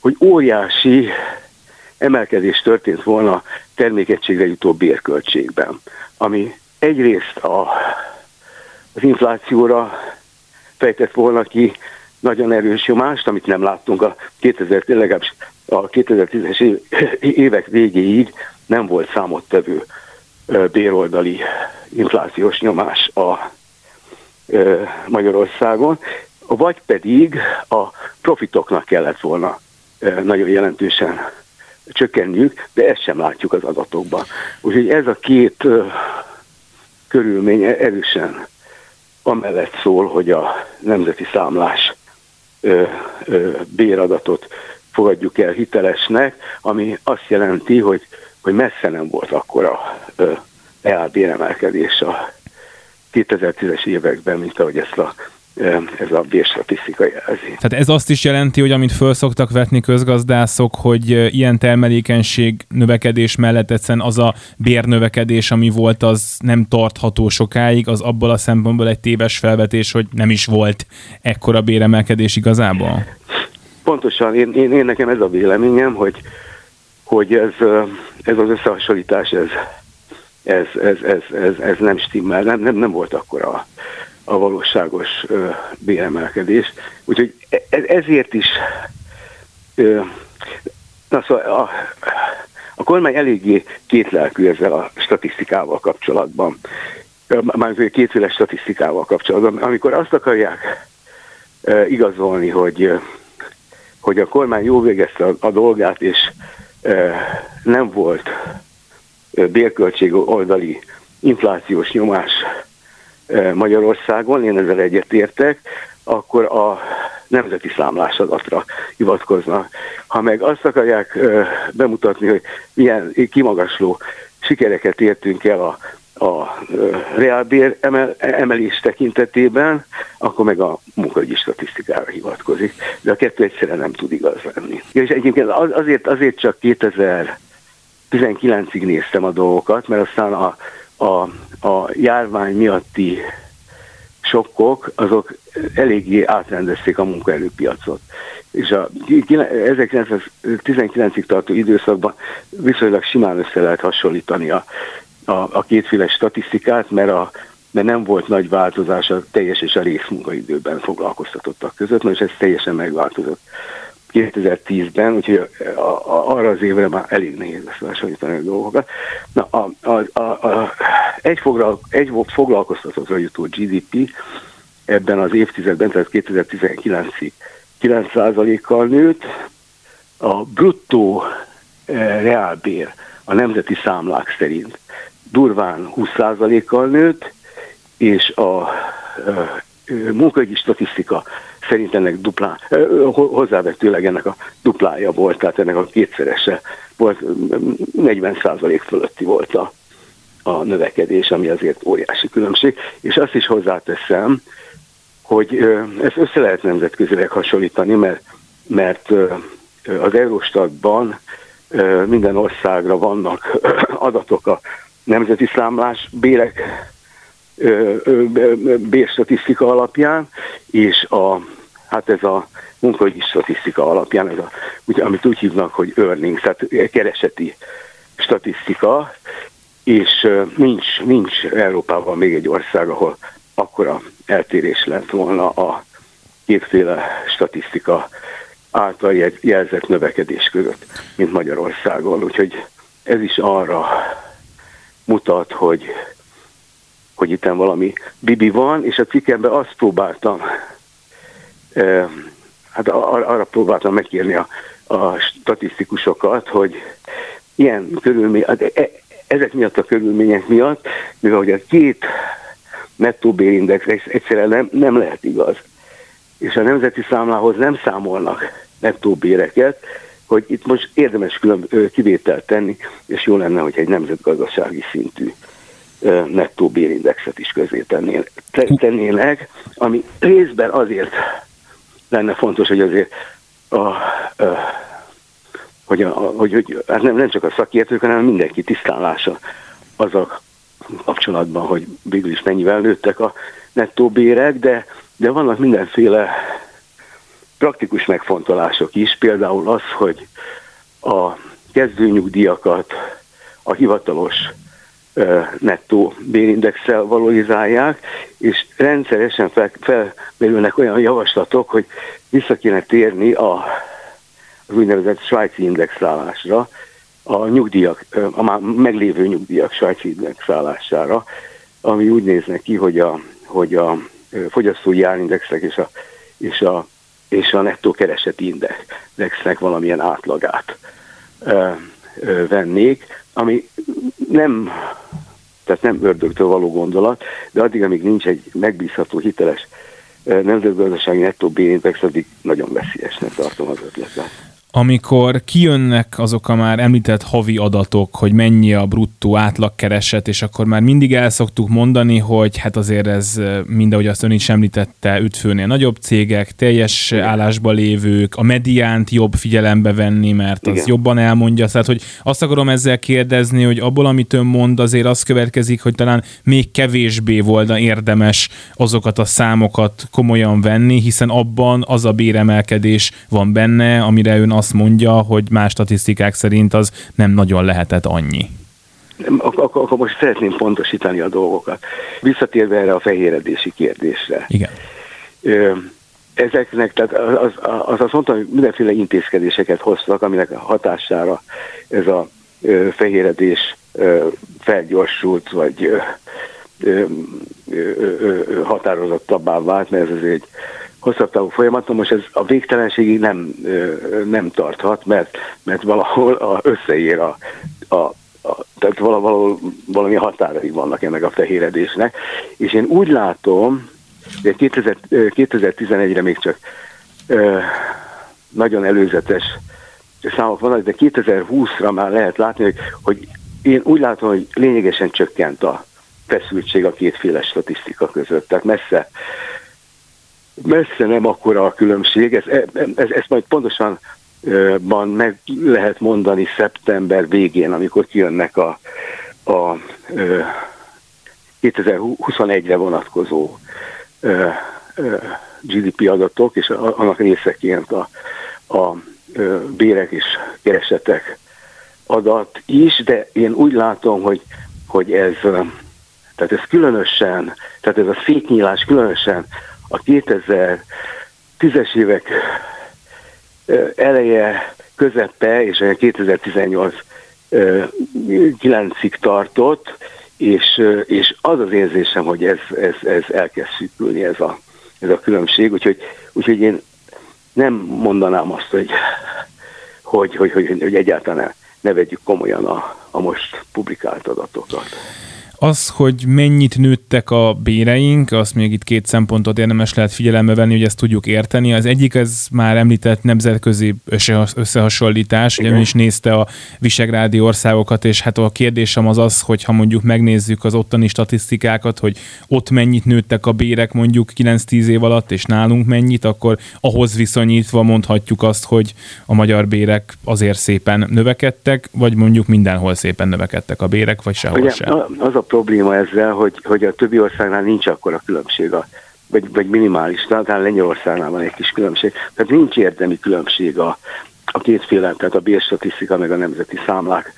hogy óriási emelkedés történt volna termékenységre jutó bérköltségben, ami egyrészt a, az inflációra fejtett volna ki nagyon erős nyomást, amit nem láttunk a 2000, legalábbis a 2010-es évek végéig nem volt számottevő béroldali inflációs nyomás a Magyarországon, vagy pedig a profitoknak kellett volna nagyon jelentősen csökkenniük, de ezt sem látjuk az adatokban. Úgyhogy ez a két körülmény erősen amellett szól, hogy a nemzeti számlás béradatot fogadjuk el hitelesnek, ami azt jelenti, hogy, hogy messze nem volt akkora reálbéremelkedés a 2010-es években, mint ahogy ezt a ez a bérstatisztika jelzi. Tehát ez azt is jelenti, hogy amit föl szoktak vetni közgazdászok, hogy ilyen termelékenység növekedés mellett egyszerűen az a bérnövekedés, ami volt, az nem tartható sokáig, az abból a szempontból egy téves felvetés, hogy nem is volt ekkora béremelkedés igazából? Pontosan, én, én, én nekem ez a véleményem, hogy, hogy ez, ez az összehasonlítás, ez, ez, ez, ez, ez, ez nem stimmel, nem, nem, nem volt akkora a valóságos ö, béremelkedés. Úgyhogy e, ezért is na szóval a, a kormány eléggé kétlelkű ezzel a statisztikával kapcsolatban. Már kétféle statisztikával kapcsolatban. Amikor azt akarják igazolni, hogy, hogy a kormány jól végezte a, a dolgát, és ö, nem volt bérköltség oldali inflációs nyomás Magyarországon, én ezzel egyetértek, akkor a nemzeti számlásadatra hivatkoznak. Ha meg azt akarják bemutatni, hogy milyen kimagasló sikereket értünk el a, a reálbér emel, emelés tekintetében, akkor meg a munkahogyi statisztikára hivatkozik. De a kettő egyszerűen nem tud igaz lenni. És egyébként azért, azért csak 2019-ig néztem a dolgokat, mert aztán a a, a járvány miatti sokkok, azok eléggé átrendezték a munkaerőpiacot. És a 1919-ig tartó időszakban viszonylag simán össze lehet hasonlítani a, a, a kétféle statisztikát, mert, a, mert nem volt nagy változás a teljes és a részmunkaidőben foglalkoztatottak között, most ez teljesen megváltozott. 2010-ben, úgyhogy arra az évre már elég nehéz összehasonlítani a dolgokat. Na, a, a, a, a, egy, foglal, egy foglalkoztatóra jutó GDP ebben az évtizedben, tehát 2019-ig 9%-kal nőtt, a bruttó eh, reálbér a nemzeti számlák szerint durván 20%-kal nőtt, és a munkahogyi statisztika szerint ennek duplá, hozzávetőleg ennek a duplája volt, tehát ennek a kétszerese volt, 40% fölötti volt a, a növekedés, ami azért óriási különbség, és azt is hozzáteszem, hogy ezt össze lehet nemzetközileg hasonlítani, mert, mert az Eurostatban minden országra vannak adatok a nemzeti számlás bérek bérstatisztika alapján, és a, hát ez a munkahogyi statisztika alapján, ez a, ugye, amit úgy hívnak, hogy earnings, tehát kereseti statisztika, és nincs, nincs Európában még egy ország, ahol akkora eltérés lett volna a kétféle statisztika által jelzett növekedés között, mint Magyarországon. Úgyhogy ez is arra mutat, hogy, hogy itt valami bibi van, és a cikkemben azt próbáltam, hát arra próbáltam megkérni a, a statisztikusokat, hogy ilyen körülmény, hát e, ezek miatt a körülmények miatt, mivel hogy a két nettó bérindex egyszerűen nem, nem lehet igaz, és a nemzeti számlához nem számolnak nettó béreket, hogy itt most érdemes külön kivételt tenni, és jó lenne, hogy egy nemzetgazdasági szintű nettó bérindexet is közé tennének, ami részben azért lenne fontos, hogy azért a, a, hogy, a, hogy, hogy hát nem, nem csak a szakértők, hanem mindenki tisztánlása azzal kapcsolatban, hogy végül is mennyivel nőttek a nettó bérek, de, de vannak mindenféle praktikus megfontolások is, például az, hogy a kezdőnyugdíjakat a hivatalos nettó bérindexel valorizálják, és rendszeresen fel, felmerülnek olyan javaslatok, hogy vissza kéne térni a, az úgynevezett svájci indexálásra, a nyugdíjak, a már meglévő nyugdíjak svájci indexálására, ami úgy néz ki, hogy a, hogy a fogyasztói árindexek és a, és a és a nettó kereseti indexnek valamilyen átlagát ö, ö, vennék, ami nem, tehát nem ördögtől való gondolat, de addig, amíg nincs egy megbízható, hiteles nemzetgazdasági nettó bérindex, addig nagyon veszélyesnek tartom az ötletet amikor kijönnek azok a már említett havi adatok, hogy mennyi a bruttó átlagkereset, és akkor már mindig el szoktuk mondani, hogy hát azért ez mindahogy azt ön is említette, ütfőnél nagyobb cégek, teljes Igen. állásba lévők, a mediánt jobb figyelembe venni, mert az Igen. jobban elmondja. Tehát, hogy azt akarom ezzel kérdezni, hogy abból, amit ön mond, azért az következik, hogy talán még kevésbé volna érdemes azokat a számokat komolyan venni, hiszen abban az a béremelkedés van benne, amire ön azt azt mondja, hogy más statisztikák szerint az nem nagyon lehetett annyi. Akkor, akkor most szeretném pontosítani a dolgokat. Visszatérve erre a fehéredési kérdésre. Igen. Ezeknek, tehát az, az azt mondtam, hogy mindenféle intézkedéseket hoztak, aminek a hatására ez a fehéredés felgyorsult, vagy határozottabbá vált, mert ez egy hosszabb távú folyamat, most ez a végtelenségig nem, nem tarthat, mert, mert valahol a, összeér a, a, a tehát valahol valami határai vannak ennek a fehéredésnek, és én úgy látom, hogy 2011-re még csak ö, nagyon előzetes számok vannak, de 2020-ra már lehet látni, hogy, hogy én úgy látom, hogy lényegesen csökkent a feszültség a kétféle statisztika között. Tehát messze messze nem akkora a különbség, ez, ez, ez majd pontosan van meg lehet mondani szeptember végén, amikor kijönnek a, a 2021-re vonatkozó GDP adatok, és annak részeként a, a bérek és keresetek adat is, de én úgy látom, hogy, hogy ez, tehát ez különösen, tehát ez a szétnyílás különösen a 2010-es évek eleje, közepe és 2018 9-ig tartott, és, és az az érzésem, hogy ez, ez, ez elkezd szűkülni ez a, ez a különbség, úgyhogy, úgyhogy én nem mondanám azt, hogy, hogy, hogy, hogy, hogy egyáltalán ne, vegyük komolyan a, a most publikált adatokat. Az, hogy mennyit nőttek a béreink, azt még itt két szempontot érdemes lehet figyelembe venni, hogy ezt tudjuk érteni. Az egyik, ez már említett nemzetközi összehasonlítás, ugye is nézte a visegrádi országokat, és hát a kérdésem az az, hogy ha mondjuk megnézzük az ottani statisztikákat, hogy ott mennyit nőttek a bérek mondjuk 9-10 év alatt, és nálunk mennyit, akkor ahhoz viszonyítva mondhatjuk azt, hogy a magyar bérek azért szépen növekedtek, vagy mondjuk mindenhol szépen növekedtek a bérek, vagy sehol Ugye, sem. Az a probléma ezzel, hogy, hogy a többi országnál nincs akkora különbség, a, vagy, vagy minimális, talán Lengyelországnál van egy kis különbség. Tehát nincs érdemi különbség a, a kétféle, tehát a bérstatisztika meg a nemzeti számlák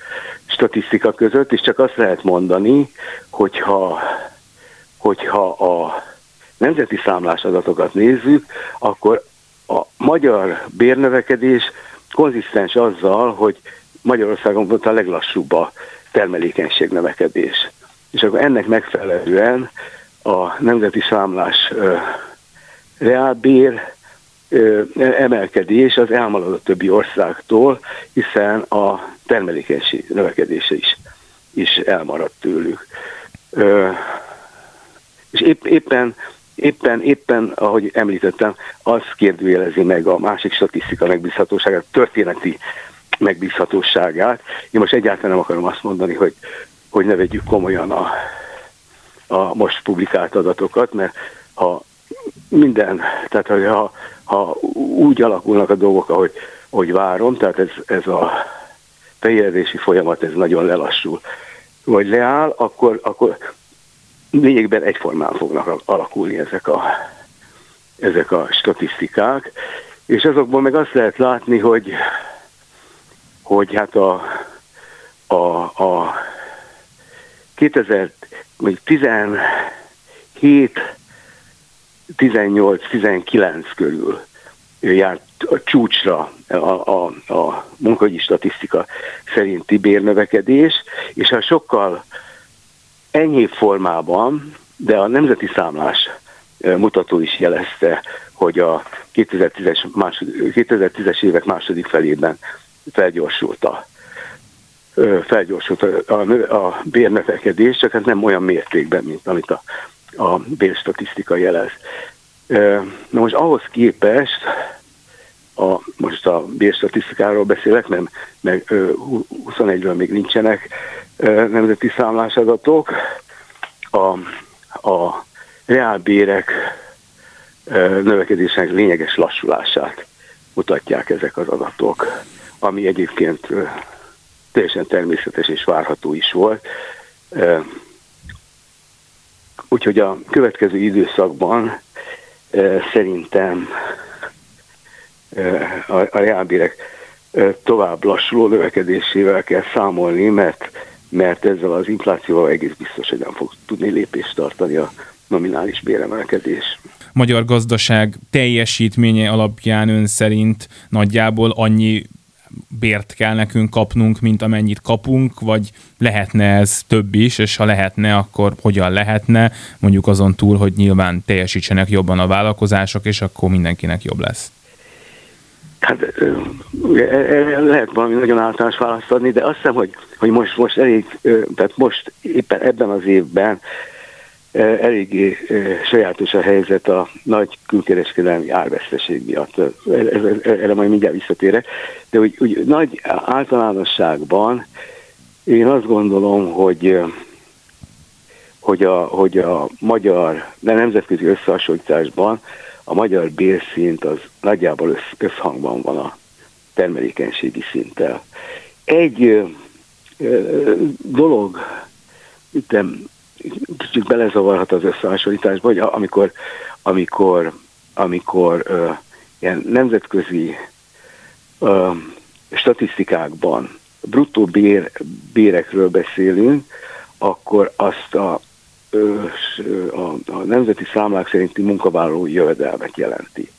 statisztika között, és csak azt lehet mondani, hogyha, hogyha a nemzeti számlás adatokat nézzük, akkor a magyar bérnövekedés konzisztens azzal, hogy Magyarországon volt a leglassúbb a termelékenység növekedés. És akkor ennek megfelelően a nemzeti számlás reálbér emelkedés az elmarad a többi országtól, hiszen a termelékenység növekedése is, is elmaradt tőlük. És épp, éppen, éppen, éppen, ahogy említettem, az kérdőjelezi meg a másik statisztika megbízhatóságát, történeti megbízhatóságát. Én most egyáltalán nem akarom azt mondani, hogy, hogy ne vegyük komolyan a, a most publikált adatokat, mert ha minden, tehát ha, ha úgy alakulnak a dolgok, ahogy, ahogy várom, tehát ez, ez a fehéredési folyamat ez nagyon lelassul, vagy leáll, akkor, akkor lényegben egyformán fognak alakulni ezek a, ezek a statisztikák, és azokból meg azt lehet látni, hogy, hogy hát a, a, a 2017 18-19 körül járt a csúcsra a, a, a munkahogyi statisztika szerinti bérnövekedés, és a sokkal enyhébb formában, de a nemzeti számlás mutató is jelezte, hogy a 2010-es, másod, 2010-es évek második felében felgyorsult a felgyorsult a, a, a bérnövekedés, csak ez nem olyan mértékben, mint amit a, a bérstatisztika jelez. Na most ahhoz képest, a, most a bérstatisztikáról beszélek, mert meg 21-ről még nincsenek nemzeti számlásadatok, a, a reálbérek növekedésének lényeges lassulását mutatják ezek az adatok, ami egyébként teljesen természetes és várható is volt. Úgyhogy a következő időszakban szerintem a, reálbérek tovább lassuló növekedésével kell számolni, mert, mert ezzel az inflációval egész biztos, hogy nem fog tudni lépést tartani a nominális béremelkedés. Magyar gazdaság teljesítménye alapján ön szerint nagyjából annyi bért kell nekünk kapnunk, mint amennyit kapunk, vagy lehetne ez több is, és ha lehetne, akkor hogyan lehetne, mondjuk azon túl, hogy nyilván teljesítsenek jobban a vállalkozások, és akkor mindenkinek jobb lesz. Hát lehet valami nagyon általános választ adni, de azt hiszem, hogy, hogy most, most elég, tehát most éppen ebben az évben eléggé sajátos a helyzet a nagy külkereskedelmi árveszteség miatt. Erre majd mindjárt visszatérek. De úgy, úgy nagy általánosságban én azt gondolom, hogy hogy a, hogy a magyar, de nemzetközi összehasonlításban a magyar bérszint az nagyjából össz, összhangban van a termelékenységi szinttel. Egy ö, dolog, itt kicsit belezavarhat az összehasonlításba, hogy amikor, amikor, amikor ö, ilyen nemzetközi ö, statisztikákban bruttó bér, bérekről beszélünk, akkor azt a, a, a nemzeti számlák szerinti munkavállalói jövedelmet jelenti.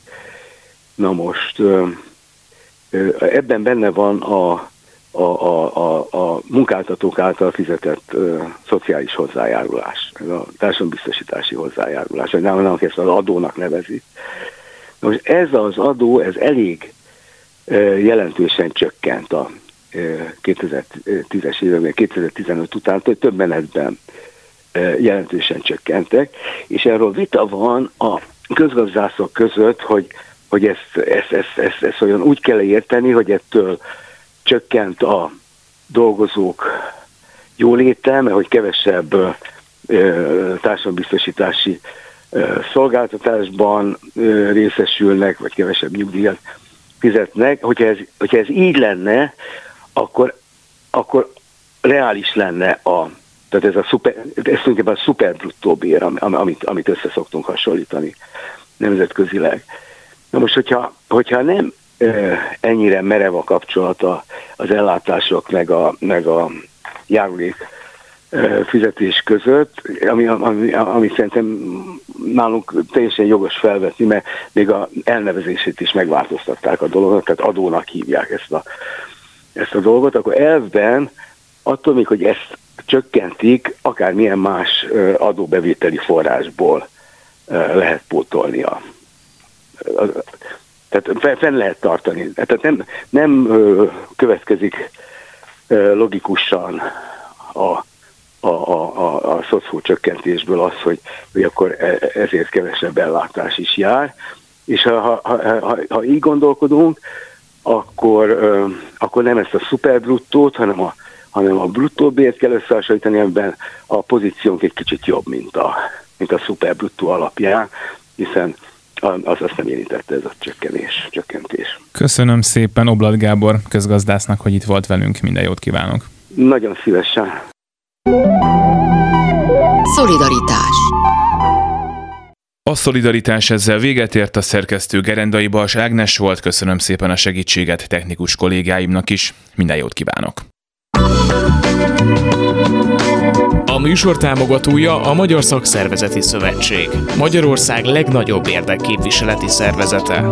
Na most ebben benne van a a, a, a, a munkáltatók által fizetett ö, szociális hozzájárulás, ez a társadalombiztosítási hozzájárulás, vagy nem, nem ezt az adónak nevezi. Most ez az adó, ez elég ö, jelentősen csökkent a 2010-es években, 2015 után, több menetben jelentősen csökkentek, és erről vita van a közgazdászok között, hogy, hogy ezt, ezt, ezt, ezt, ezt olyan úgy kell érteni, hogy ettől csökkent a dolgozók jóléte, mert hogy kevesebb társadalombiztosítási szolgáltatásban részesülnek, vagy kevesebb nyugdíjat fizetnek. Hogyha ez, hogyha ez így lenne, akkor, akkor reális lenne a, tehát ez a szuper, ez tulajdonképpen a szuper bruttó bér, amit, amit össze szoktunk hasonlítani nemzetközileg. Na most, hogyha, hogyha nem ennyire merev a kapcsolata az ellátások meg a, meg a járulék fizetés között, ami, ami, ami szerintem nálunk teljesen jogos felvetni, mert még a elnevezését is megváltoztatták a dolognak, tehát adónak hívják ezt a, ezt a dolgot, akkor elvben attól még, hogy ezt csökkentik, akármilyen más adóbevételi forrásból lehet pótolni a, a tehát fenn lehet tartani. Tehát nem, nem következik logikusan a, a, a, a, a szoció csökkentésből az, hogy, hogy akkor e, ezért kevesebb ellátás is jár. És ha, ha, ha, ha így gondolkodunk, akkor, akkor nem ezt a szuperbruttót, hanem a, hanem a bruttó bért kell összehasonlítani, amiben a pozíciónk egy kicsit jobb, mint a, mint a szuperbruttó alapján, hiszen az azt nem érintette ez a csökkenés, csökkentés. Köszönöm szépen Oblad Gábor közgazdásznak, hogy itt volt velünk. Minden jót kívánok! Nagyon szívesen! Szolidaritás a szolidaritás ezzel véget ért a szerkesztő Gerendai Bals Ágnes volt. Köszönöm szépen a segítséget technikus kollégáimnak is. Minden jót kívánok! A műsor támogatója a Magyar Szakszervezeti Szövetség, Magyarország legnagyobb érdekképviseleti szervezete.